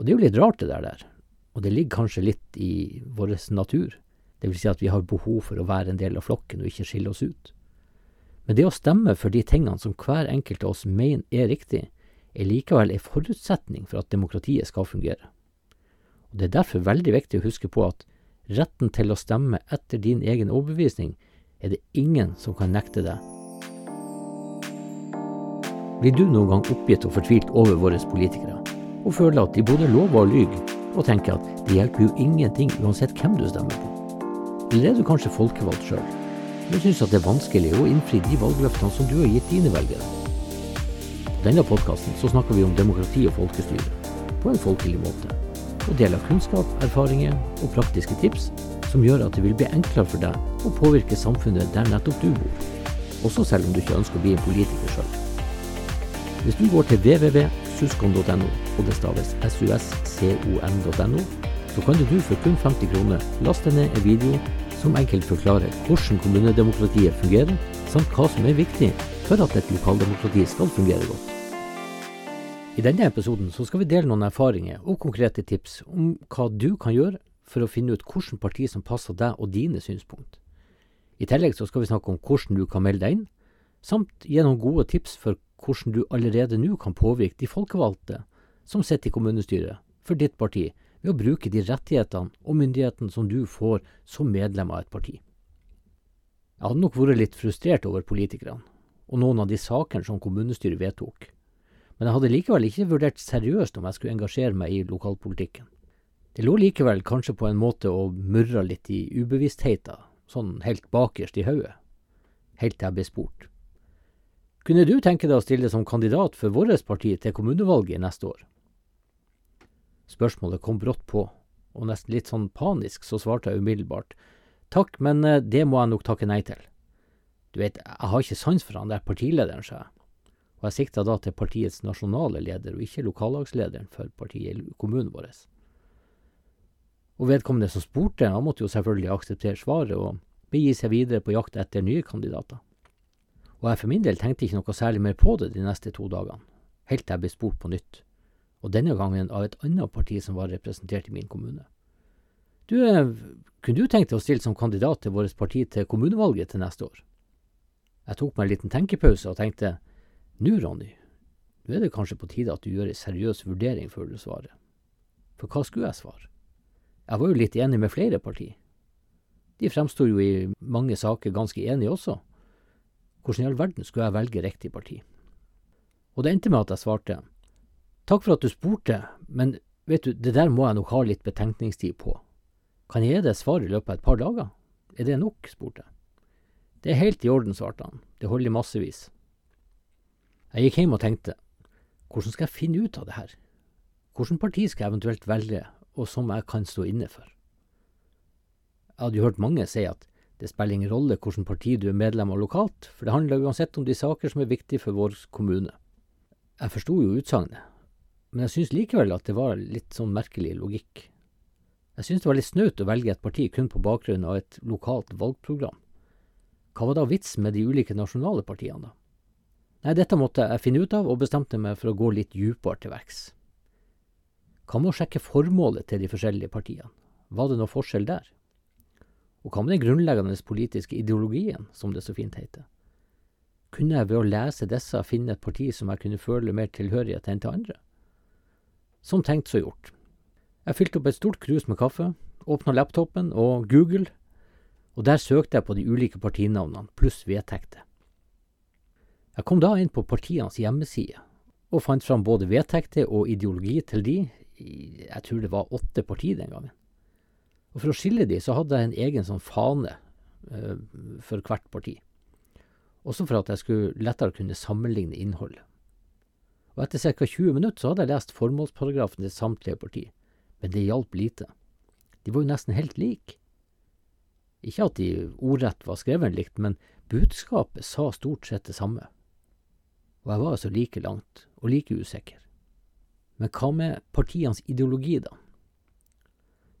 Og det er jo litt rart, det der. der. Og det ligger kanskje litt i vår natur. Det vil si at vi har behov for å være en del av flokken og ikke skille oss ut. Men det å stemme for de tingene som hver enkelt av oss mener er riktig, er likevel en forutsetning for at demokratiet skal fungere. Og Det er derfor veldig viktig å huske på at retten til å stemme etter din egen overbevisning er det ingen som kan nekte deg. Blir du noen gang oppgitt og fortvilt over våre politikere, og føler at de både lover og lyver, og tenker at det hjelper jo ingenting uansett hvem du stemmer på? Eller er du kanskje folkevalgt sjøl, men syns at det er vanskelig å innfri de valgløftene som du har gitt dine velgere? På denne podkasten så snakker vi om demokrati og folkestyre, på en folkelig måte, og deler kunnskap, erfaringer og praktiske tips som gjør at det vil bli enklere for deg å påvirke samfunnet der nettopp du bor, også selv om du ikke ønsker å bli en politiker sjøl. Hvis du går til www.suskon.no, og det staves suscon.no, så kan du for kun 50 kroner laste ned en video som enkelt forklarer hvordan kommunedemokratiet fungerer, samt hva som er viktig for at et lokaldemokrati skal fungere godt. I denne episoden skal vi dele noen erfaringer og konkrete tips om hva du kan gjøre for å finne ut hvilket parti som passer deg og dine synspunkt. I tillegg skal vi snakke om hvordan du kan melde deg inn, samt gi noen gode tips for hvordan du allerede nå kan påvirke de folkevalgte som sitter i kommunestyret for ditt parti, ved å bruke de rettighetene og myndighetene som du får som medlem av et parti. Jeg hadde nok vært litt frustrert over politikerne og noen av de sakene som kommunestyret vedtok, men jeg hadde likevel ikke vurdert seriøst om jeg skulle engasjere meg i lokalpolitikken. Det lå likevel kanskje på en måte og murra litt i ubevisstheten, sånn helt bakerst i hodet, helt til jeg ble spurt. Kunne du tenke deg å stille som kandidat for vårt parti til kommunevalget neste år? Spørsmålet kom brått på, og nesten litt sånn panisk så svarte jeg umiddelbart takk, men eh, det må jeg nok takke nei til. Du vet, jeg har ikke sans for han der partilederen, sa jeg, og jeg sikta da til partiets nasjonale leder og ikke lokallagslederen for partiet i kommunen vår. Og vedkommende som spurte, han måtte jo selvfølgelig akseptere svaret og begi seg videre på jakt etter nye kandidater. Og jeg for min del tenkte ikke noe særlig mer på det de neste to dagene, helt til jeg ble spurt på nytt og denne gangen av et annet parti som var representert i min kommune. Du, eh, kunne du tenkt deg å stille som kandidat til vårt parti til kommunevalget til neste år? Jeg tok meg en liten tenkepause og tenkte, nå Ronny, nå er det kanskje på tide at du gjør en seriøs vurdering før du svarer. For hva skulle jeg svare? Jeg var jo litt enig med flere parti. De fremsto jo i mange saker ganske enige også. Hvordan i all verden skulle jeg velge riktig parti? Og det endte med at jeg svarte, Takk for at du spurte, men vet du, det der må jeg nok ha litt betenkningstid på. Kan jeg gi deg svar i løpet av et par dager? Er det nok? spurte jeg. Det er helt i orden, svarte han, det holder massevis. Jeg gikk hjem og tenkte, hvordan skal jeg finne ut av det her? Hvilket parti skal jeg eventuelt velge, og som jeg kan stå inne for? Jeg hadde jo hørt mange si at det spiller ingen rolle hvilket parti du er medlem av lokalt, for det handler uansett om de saker som er viktige for vår kommune. Jeg forsto jo utsagnet, men jeg syns likevel at det var litt sånn merkelig logikk. Jeg syns det var litt snaut å velge et parti kun på bakgrunn av et lokalt valgprogram. Hva var da vitsen med de ulike nasjonale partiene, da? Nei, dette måtte jeg finne ut av, og bestemte meg for å gå litt dypere til verks. Hva med å sjekke formålet til de forskjellige partiene? Var det noe forskjell der? Og hva med den grunnleggende politiske ideologien, som det så fint heter? Kunne jeg ved å lese disse finne et parti som jeg kunne føle mer tilhørighet enn til andre? Som tenkt, så gjort. Jeg fylte opp et stort krus med kaffe, åpna laptopen og Google, og der søkte jeg på de ulike partinavnene, pluss vedtekter. Jeg kom da inn på partienes hjemmeside, og fant fram både vedtekter og ideologi til de, jeg tror det var åtte partier den gangen. Og For å skille de, så hadde jeg en egen sånn fane eh, for hvert parti. Også for at jeg skulle lettere kunne sammenligne innholdet og etter ca. 20 minutter så hadde jeg lest formålsparagrafen til samtlige parti, men det hjalp lite. De var jo nesten helt like. Ikke at de ordrett var skrevet likt, men budskapet sa stort sett det samme. Og jeg var altså like langt, og like usikker. Men hva med partienes ideologi, da?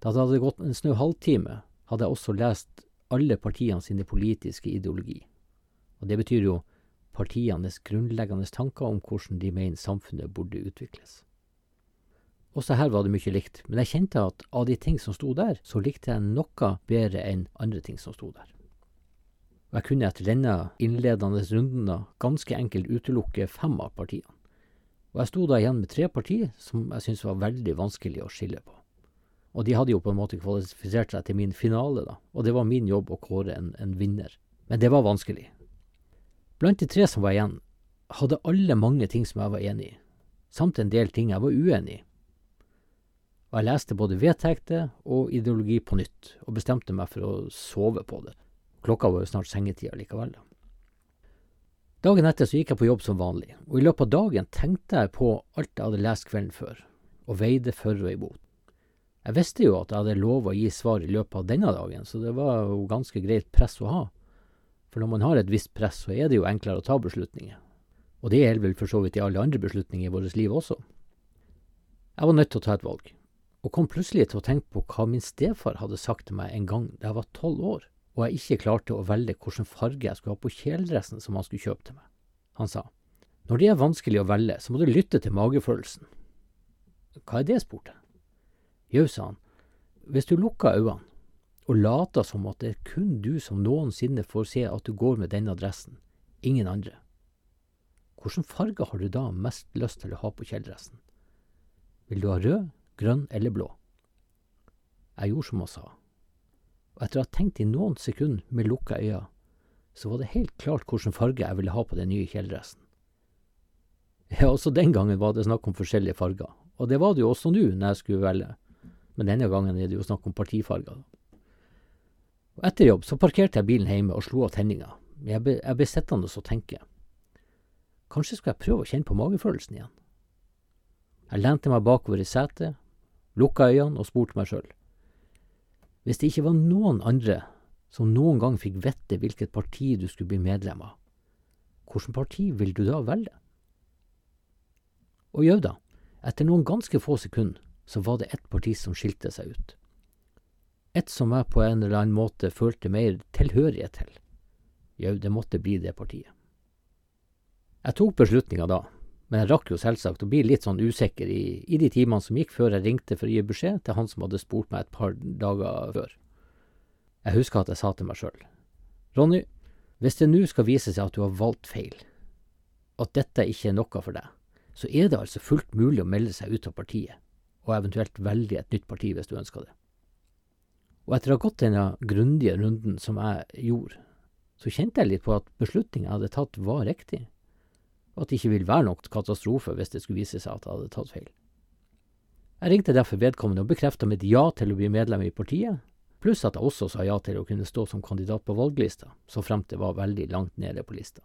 Da det hadde gått en snau halvtime, hadde jeg også lest alle partiene sine politiske ideologi. Og det betyr jo partienes grunnleggende tanker om hvordan de mener samfunnet burde utvikles. Også her var det mye likt, men jeg kjente at av de ting som sto der, så likte jeg noe bedre enn andre ting som sto der. Og jeg kunne etter denne innledende runden ganske enkelt utelukke fem av partiene. Og jeg sto da igjen med tre partier som jeg syntes var veldig vanskelig å skille på. Og de hadde jo på en måte kvalifisert seg til min finale, da, og det var min jobb å kåre en, en vinner. Men det var vanskelig. Blant de tre som var igjen, hadde alle mange ting som jeg var enig i, samt en del ting jeg var uenig i. Og jeg leste både vedtekter og ideologi på nytt, og bestemte meg for å sove på det. Klokka var jo snart sengetida likevel. da. Dagen etter så gikk jeg på jobb som vanlig, og i løpet av dagen tenkte jeg på alt jeg hadde lest kvelden før, og veide for og imot. Jeg visste jo at jeg hadde lov å gi svar i løpet av denne dagen, så det var jo ganske greit press å ha. For når man har et visst press, så er det jo enklere å ta beslutninger. Og det gjelder vel for så vidt i alle andre beslutninger i vårt liv også. Jeg var nødt til å ta et valg, og kom plutselig til å tenke på hva min stefar hadde sagt til meg en gang da jeg var tolv år, og jeg ikke klarte å velge hvilken farge jeg skulle ha på kjeledressen som han skulle kjøpe til meg. Han sa, når det er vanskelig å velge, så må du lytte til magefølelsen. Hva er det, spurte jeg. Jau, sa han, hvis du lukker øynene og later som at det er kun du som noensinne får se at du går med denne dressen, ingen andre, hvilken farge har du da mest lyst til å ha på kjeledressen? Vil du ha rød, grønn eller blå? Jeg gjorde som han sa, og etter å ha tenkt i noen sekunder med lukka øyne, så var det helt klart hvilken farge jeg ville ha på den nye kjeledressen. Ja, også den gangen var det snakk om forskjellige farger, og det var det jo også nå når jeg skulle velge men denne gangen er det jo snakk om partifarger. Og etter jobb så parkerte jeg bilen hjemme og slo av tenninga. Jeg ble, jeg ble sittende og tenke. Kanskje skal jeg prøve å kjenne på magefølelsen igjen. Jeg lente meg bakover i setet, lukka øynene og spurte meg sjøl. Hvis det ikke var noen andre som noen gang fikk vite hvilket parti du skulle bli medlem av, hvilket parti vil du da velge? Og jau da, etter noen ganske få sekunder så var det ett parti som skilte seg ut. Et som jeg på en eller annen måte følte mer tilhørighet til. Jau, det måtte bli det partiet. Jeg tok beslutninga da, men jeg rakk jo selvsagt å bli litt sånn usikker i, i, de timene som gikk før jeg ringte for å gi beskjed til han som hadde spurt meg et par dager før. Jeg husker at jeg sa til meg sjøl, Ronny, hvis det nå skal vise seg at du har valgt feil, at dette ikke er noe for deg, så er det altså fullt mulig å melde seg ut av partiet og eventuelt velge et nytt parti hvis du ønsker det. Og etter å ha gått denne grundige runden som jeg gjorde, så kjente jeg litt på at beslutningen jeg hadde tatt, var riktig, og at det ikke ville være noen katastrofe hvis det skulle vise seg at jeg hadde tatt feil. Jeg ringte derfor vedkommende og bekrefta mitt ja til å bli medlem i partiet, pluss at jeg også sa ja til å kunne stå som kandidat på valglista, så fremt det var veldig langt nede på lista.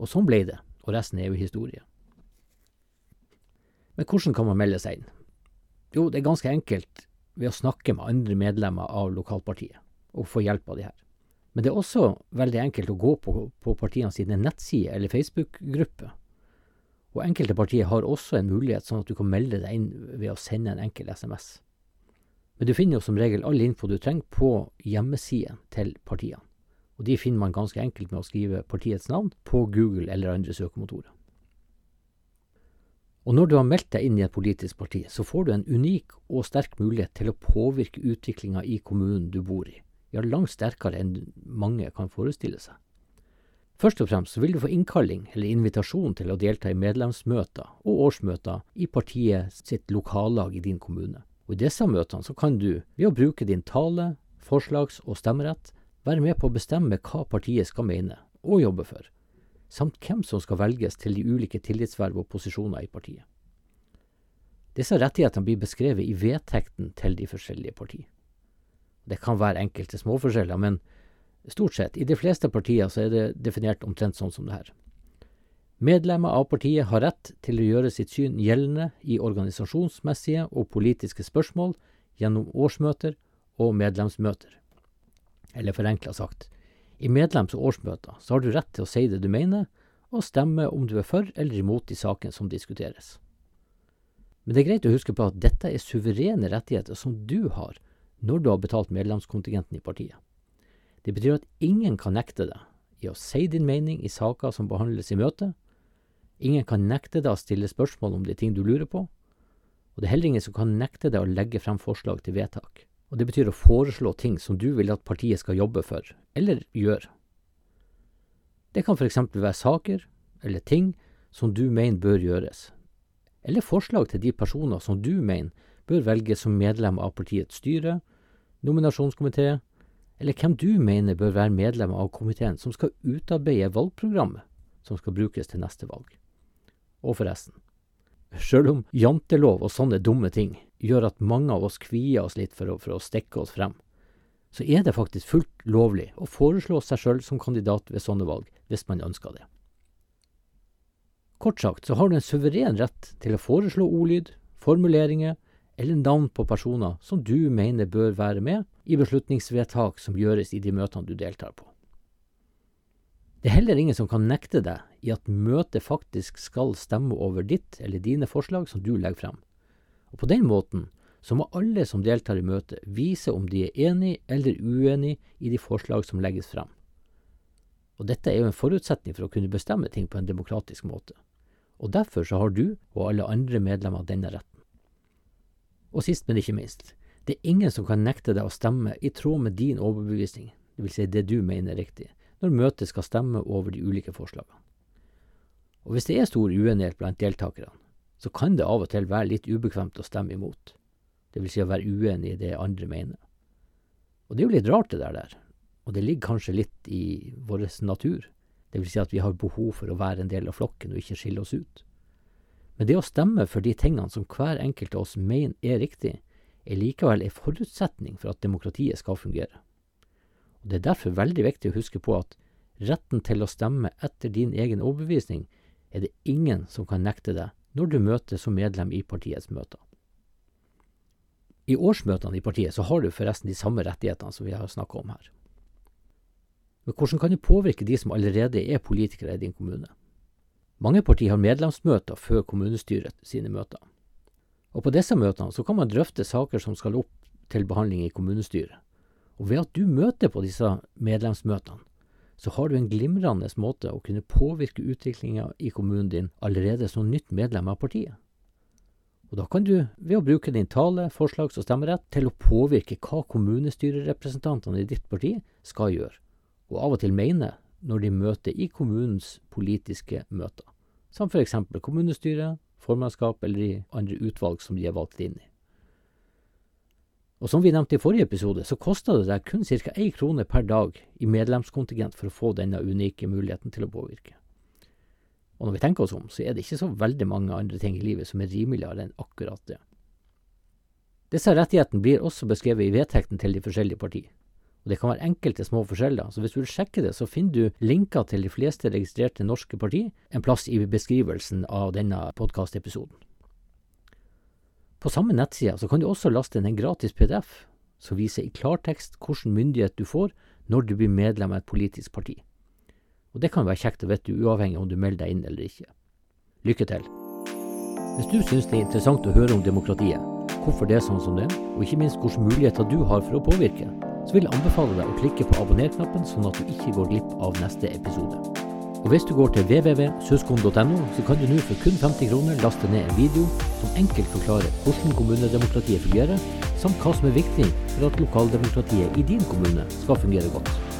Og sånn ble det, og resten er jo historie. Men hvordan kan man melde seg inn? Jo, det er ganske enkelt ved å snakke med andre medlemmer av lokalpartiet, og få hjelp av de her. Men det er også veldig enkelt å gå på, på partiene sine nettsider eller Facebook-grupper. Og enkelte partier har også en mulighet sånn at du kan melde deg inn ved å sende en enkel SMS. Men du finner jo som regel all info du trenger på hjemmesiden til partiene. Og de finner man ganske enkelt med å skrive partiets navn på Google eller andre søkemotorer. Og når du har meldt deg inn i et politisk parti, så får du en unik og sterk mulighet til å påvirke utviklinga i kommunen du bor i, ja, langt sterkere enn mange kan forestille seg. Først og fremst vil du få innkalling eller invitasjon til å delta i medlemsmøter og årsmøter i partiet sitt lokallag i din kommune. Og I disse møtene så kan du, ved å bruke din tale, forslags- og stemmerett, være med på å bestemme hva partiet skal mene og jobbe for samt hvem som skal velges til de ulike tillitsverv og posisjoner i partiet. Disse rettighetene blir beskrevet i vedtekten til de forskjellige partier. Det kan være enkelte småforskjeller, men stort sett, i de fleste partier så er det definert omtrent sånn som det her. Medlemmer av partiet har rett til å gjøre sitt syn gjeldende i organisasjonsmessige og politiske spørsmål gjennom årsmøter og medlemsmøter. Eller forenkla sagt, i medlems- og årsmøter så har du rett til å si det du mener, og stemme om du er for eller imot de sakene som diskuteres. Men det er greit å huske på at dette er suverene rettigheter som du har når du har betalt medlemskontingenten i partiet. Det betyr at ingen kan nekte deg i å si din mening i saker som behandles i møtet, ingen kan nekte deg å stille spørsmål om de ting du lurer på, Og det er heller ingen som kan nekte deg å legge frem forslag til vedtak. Og det betyr å foreslå ting som du vil at partiet skal jobbe for, eller gjøre. Det kan f.eks. være saker eller ting som du mener bør gjøres, eller forslag til de personer som du mener bør velges som medlem av partiets styre, nominasjonskomité, eller hvem du mener bør være medlem av komiteen som skal utarbeide valgprogrammet som skal brukes til neste valg. Og forresten, sjøl om jantelov og sånne dumme ting gjør at mange av oss kvier oss litt for å, for å stikke oss frem, så er det faktisk fullt lovlig å foreslå seg sjøl som kandidat ved sånne valg, hvis man ønsker det. Kort sagt så har du en suveren rett til å foreslå ordlyd, formuleringer eller navn på personer som du mener bør være med i beslutningsvedtak som gjøres i de møtene du deltar på. Det er heller ingen som kan nekte deg i at møtet faktisk skal stemme over ditt eller dine forslag som du legger frem. Og på den måten så må alle som deltar i møtet vise om de er enig eller uenig i de forslag som legges frem. Og dette er jo en forutsetning for å kunne bestemme ting på en demokratisk måte. Og derfor så har du og alle andre medlemmer denne retten. Og sist, men ikke minst, det er ingen som kan nekte deg å stemme i tråd med din overbevisning, dvs. Si det du mener er riktig, når møtet skal stemme over de ulike forslagene. Og hvis det er stor uenighet blant deltakerne, så kan det av og til være litt ubekvemt å stemme imot, dvs. Si å være uenig i det andre mener. Og det er jo litt rart det der, og det ligger kanskje litt i vår natur, dvs. Si at vi har behov for å være en del av flokken og ikke skille oss ut. Men det å stemme for de tingene som hver enkelt av oss mener er riktig, er likevel en forutsetning for at demokratiet skal fungere. Og Det er derfor veldig viktig å huske på at retten til å stemme etter din egen overbevisning er det ingen som kan nekte deg når du møter som medlem i partiets møter. I årsmøtene i partiet så har du forresten de samme rettighetene som vi har snakka om her. Men hvordan kan du påvirke de som allerede er politikere i din kommune? Mange partier har medlemsmøter før kommunestyret sine møter. Og På disse møtene så kan man drøfte saker som skal opp til behandling i kommunestyret. Og Ved at du møter på disse medlemsmøtene, så har du en glimrende måte å kunne påvirke utviklinga i kommunen din allerede som nytt medlem av partiet. Og Da kan du, ved å bruke din tale, forslags- og stemmerett, til å påvirke hva kommunestyrerepresentantene i ditt parti skal gjøre, og av og til mene når de møter i kommunens politiske møter som f.eks. kommunestyret, formannskap eller de andre utvalg som de er valgt inn i. Og Som vi nevnte i forrige episode, så kosta det deg kun ca. én krone per dag i medlemskontingent for å få denne unike muligheten til å påvirke. Og når vi tenker oss om, så er det ikke så veldig mange andre ting i livet som er rimeligere enn akkurat det. Disse rettighetene blir også beskrevet i vedtekten til de forskjellige partier. Og Det kan være enkelte små forskjeller, så hvis du vil sjekke det, så finner du linker til de fleste registrerte norske partier en plass i beskrivelsen av denne podkastepisoden. På samme nettside kan du også laste inn en gratis PDF som viser i klartekst hvilken myndighet du får når du blir medlem av et politisk parti. Og Det kan være kjekt å vite uavhengig om du melder deg inn eller ikke. Lykke til! Hvis du syns det er interessant å høre om demokratiet, hvorfor det er sånn som det er, og ikke minst hvilke muligheter du har for å påvirke, så vil jeg anbefale deg å klikke på abonner-knappen, sånn at du ikke går glipp av neste episode. Og Hvis du går til www.søskon.no, så kan du nå for kun 50 kroner laste ned en video som enkelt forklarer hvordan kommunedemokratiet fungerer, samt hva som er viktig for at lokaldemokratiet i din kommune skal fungere godt.